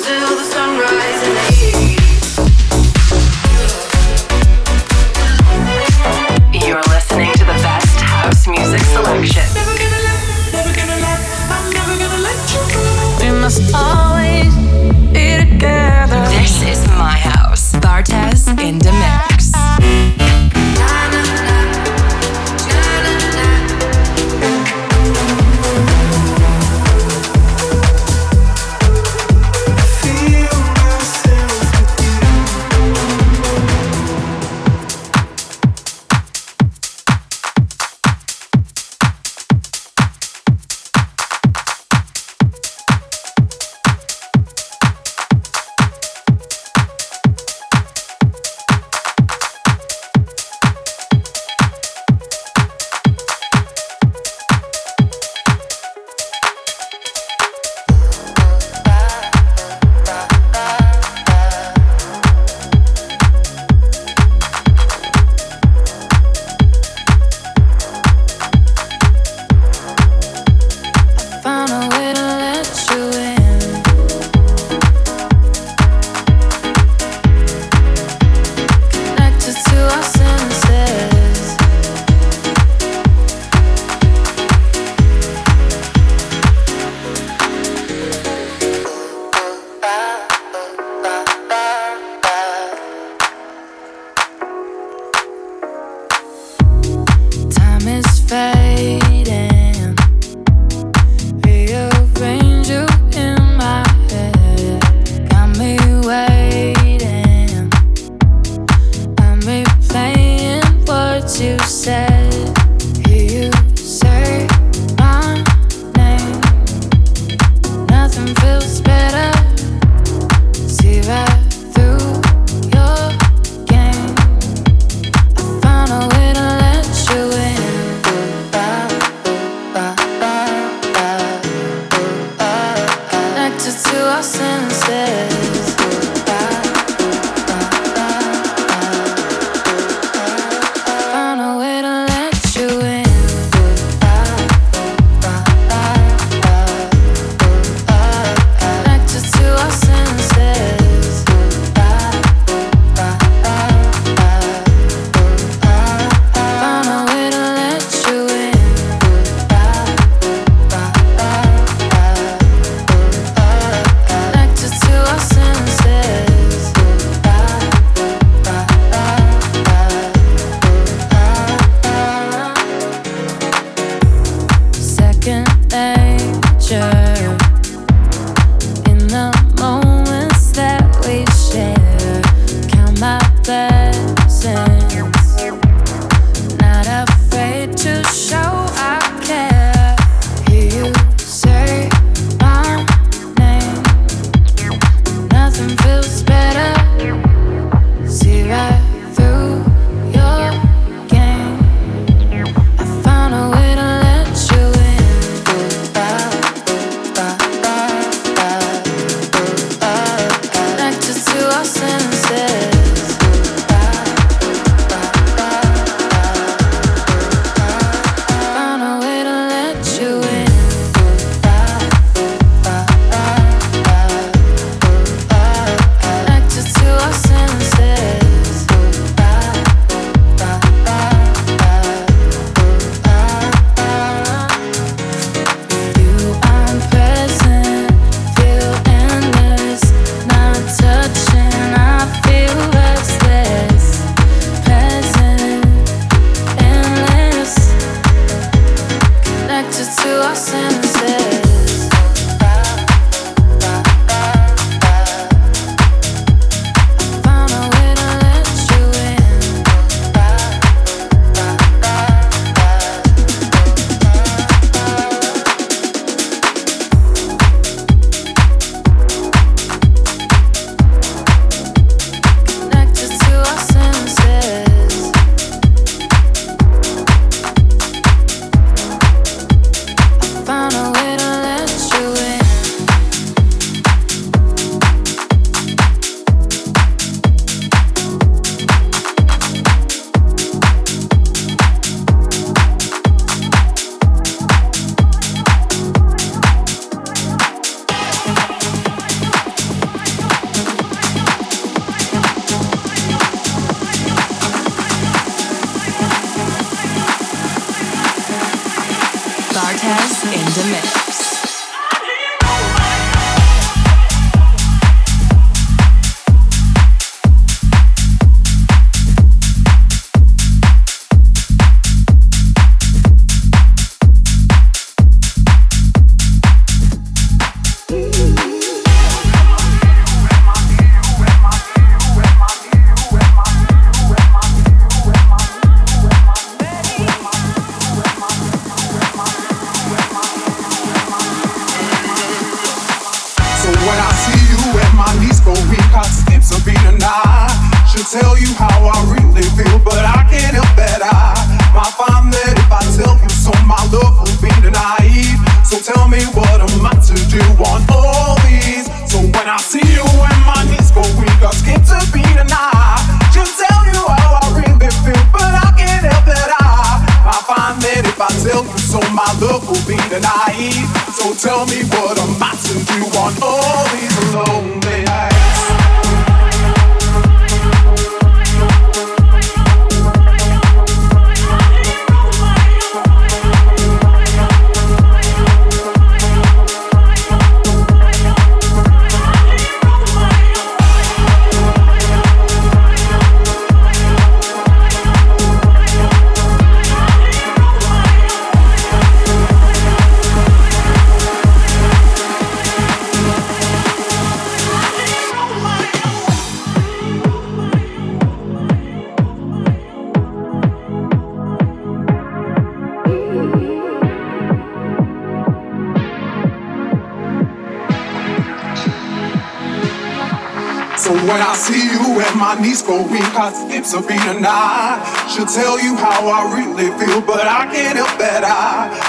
feel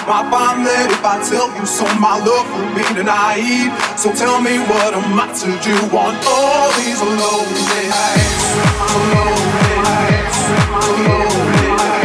I find that if I tell you so, my love will be denied. So tell me what am I to do on all these lonely nights? Lonely nights. Lonely nights.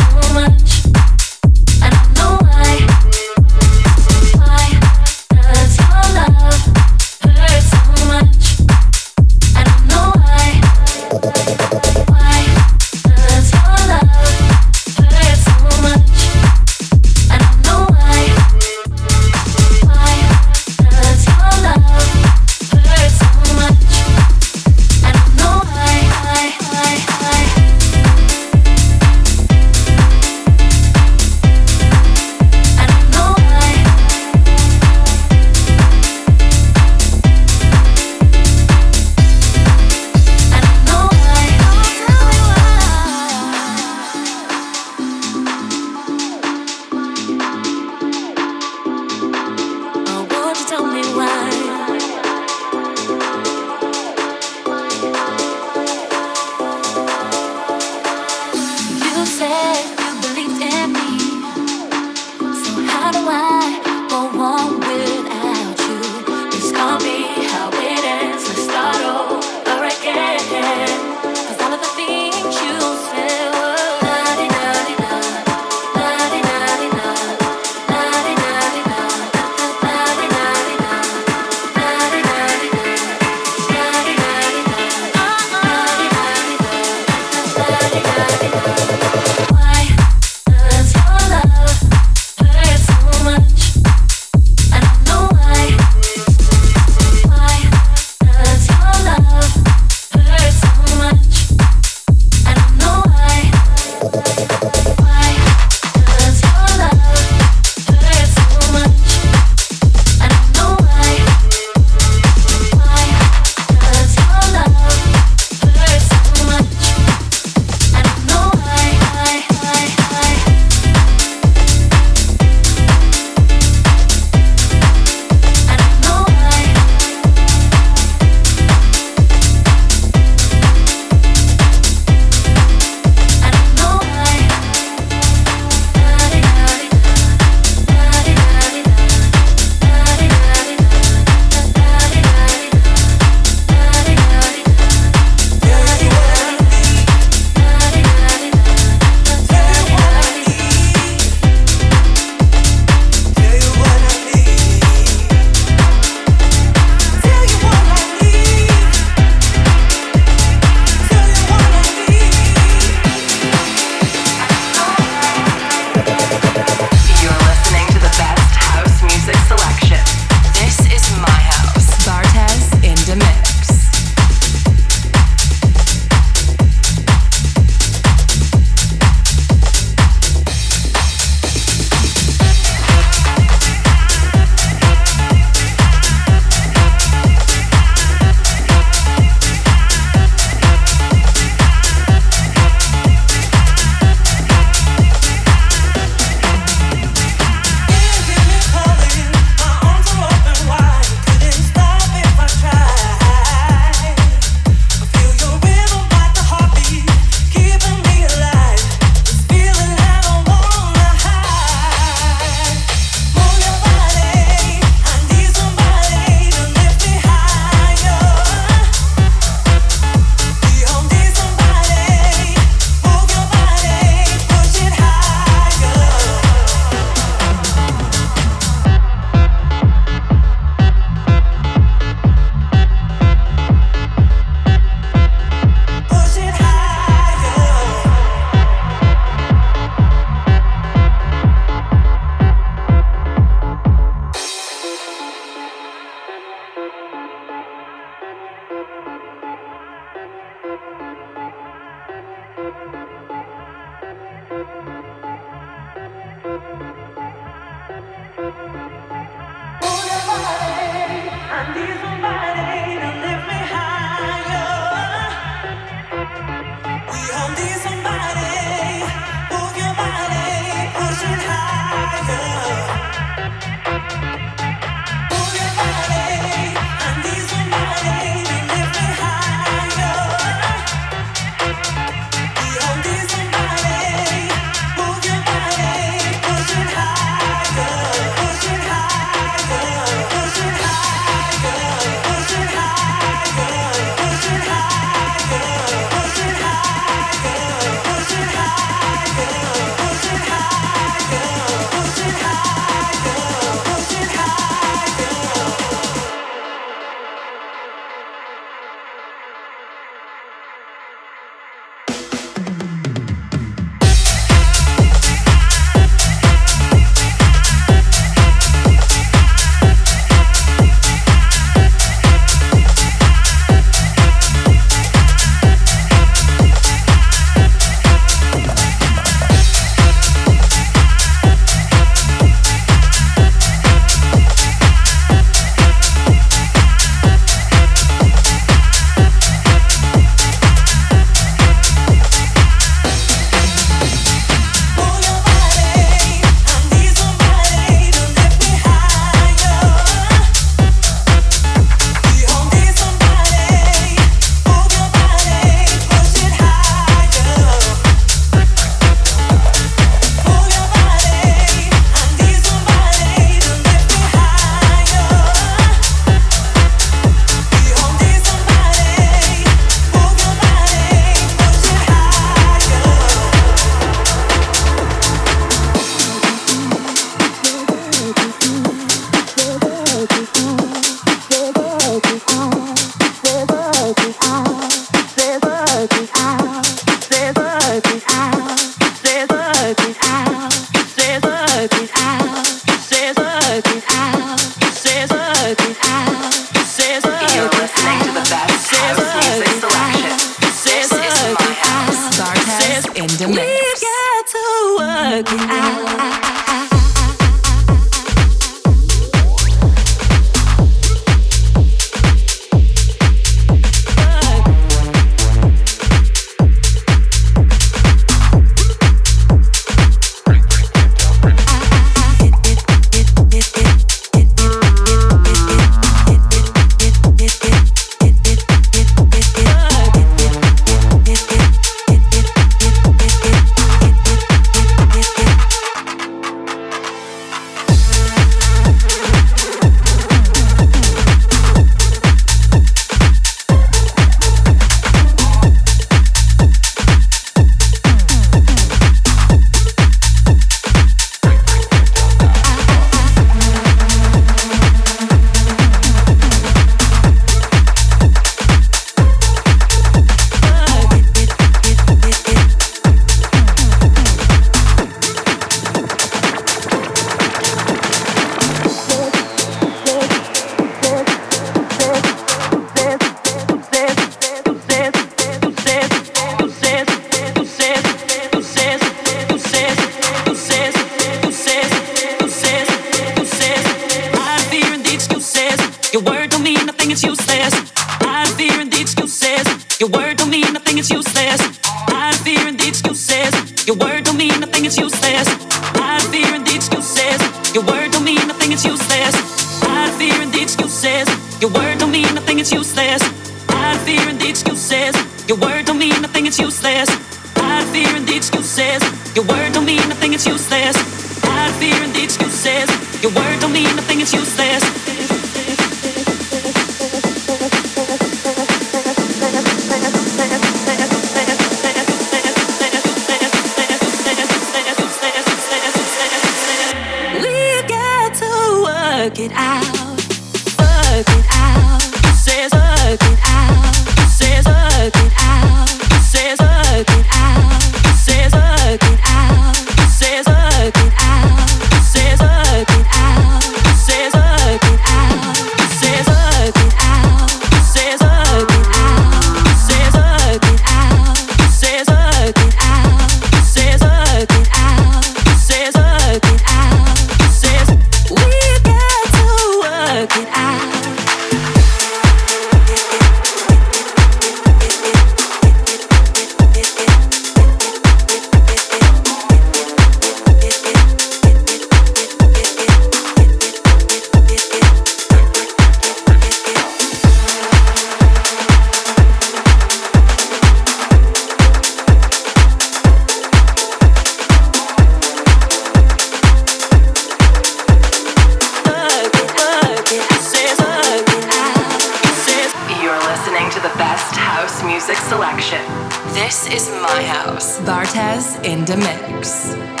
the mix.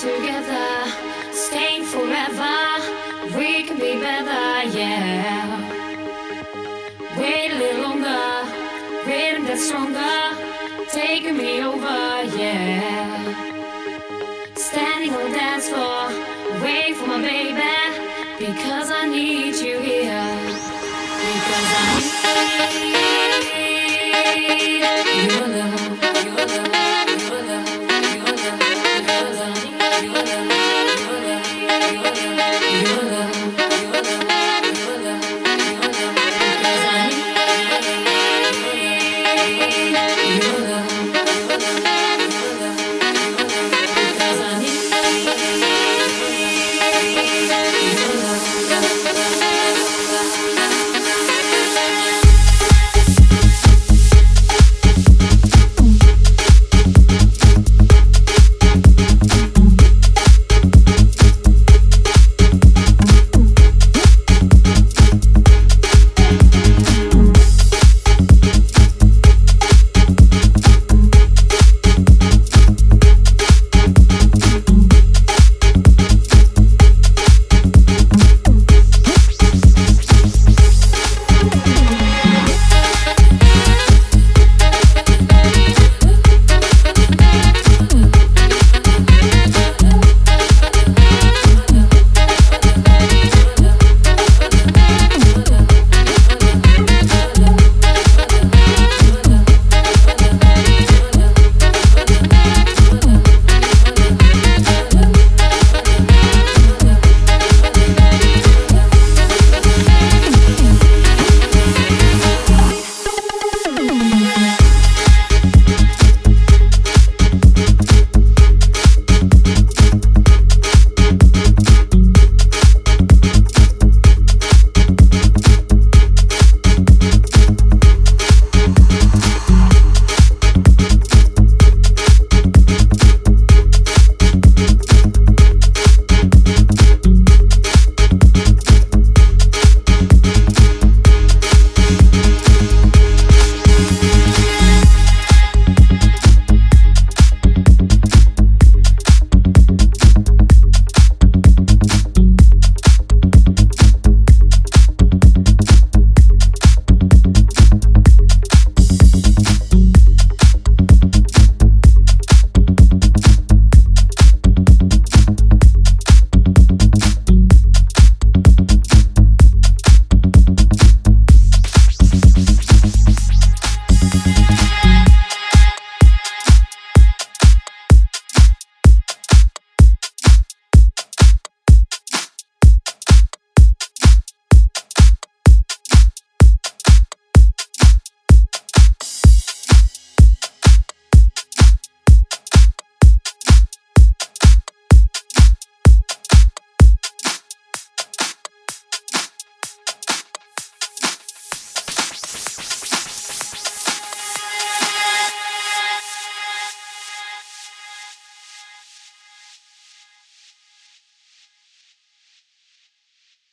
together, staying forever. We can be better, yeah. Wait a little longer, rhythm that's stronger, taking me over, yeah. Standing on the dance floor, waiting for my baby, because I need you here. Because I need you.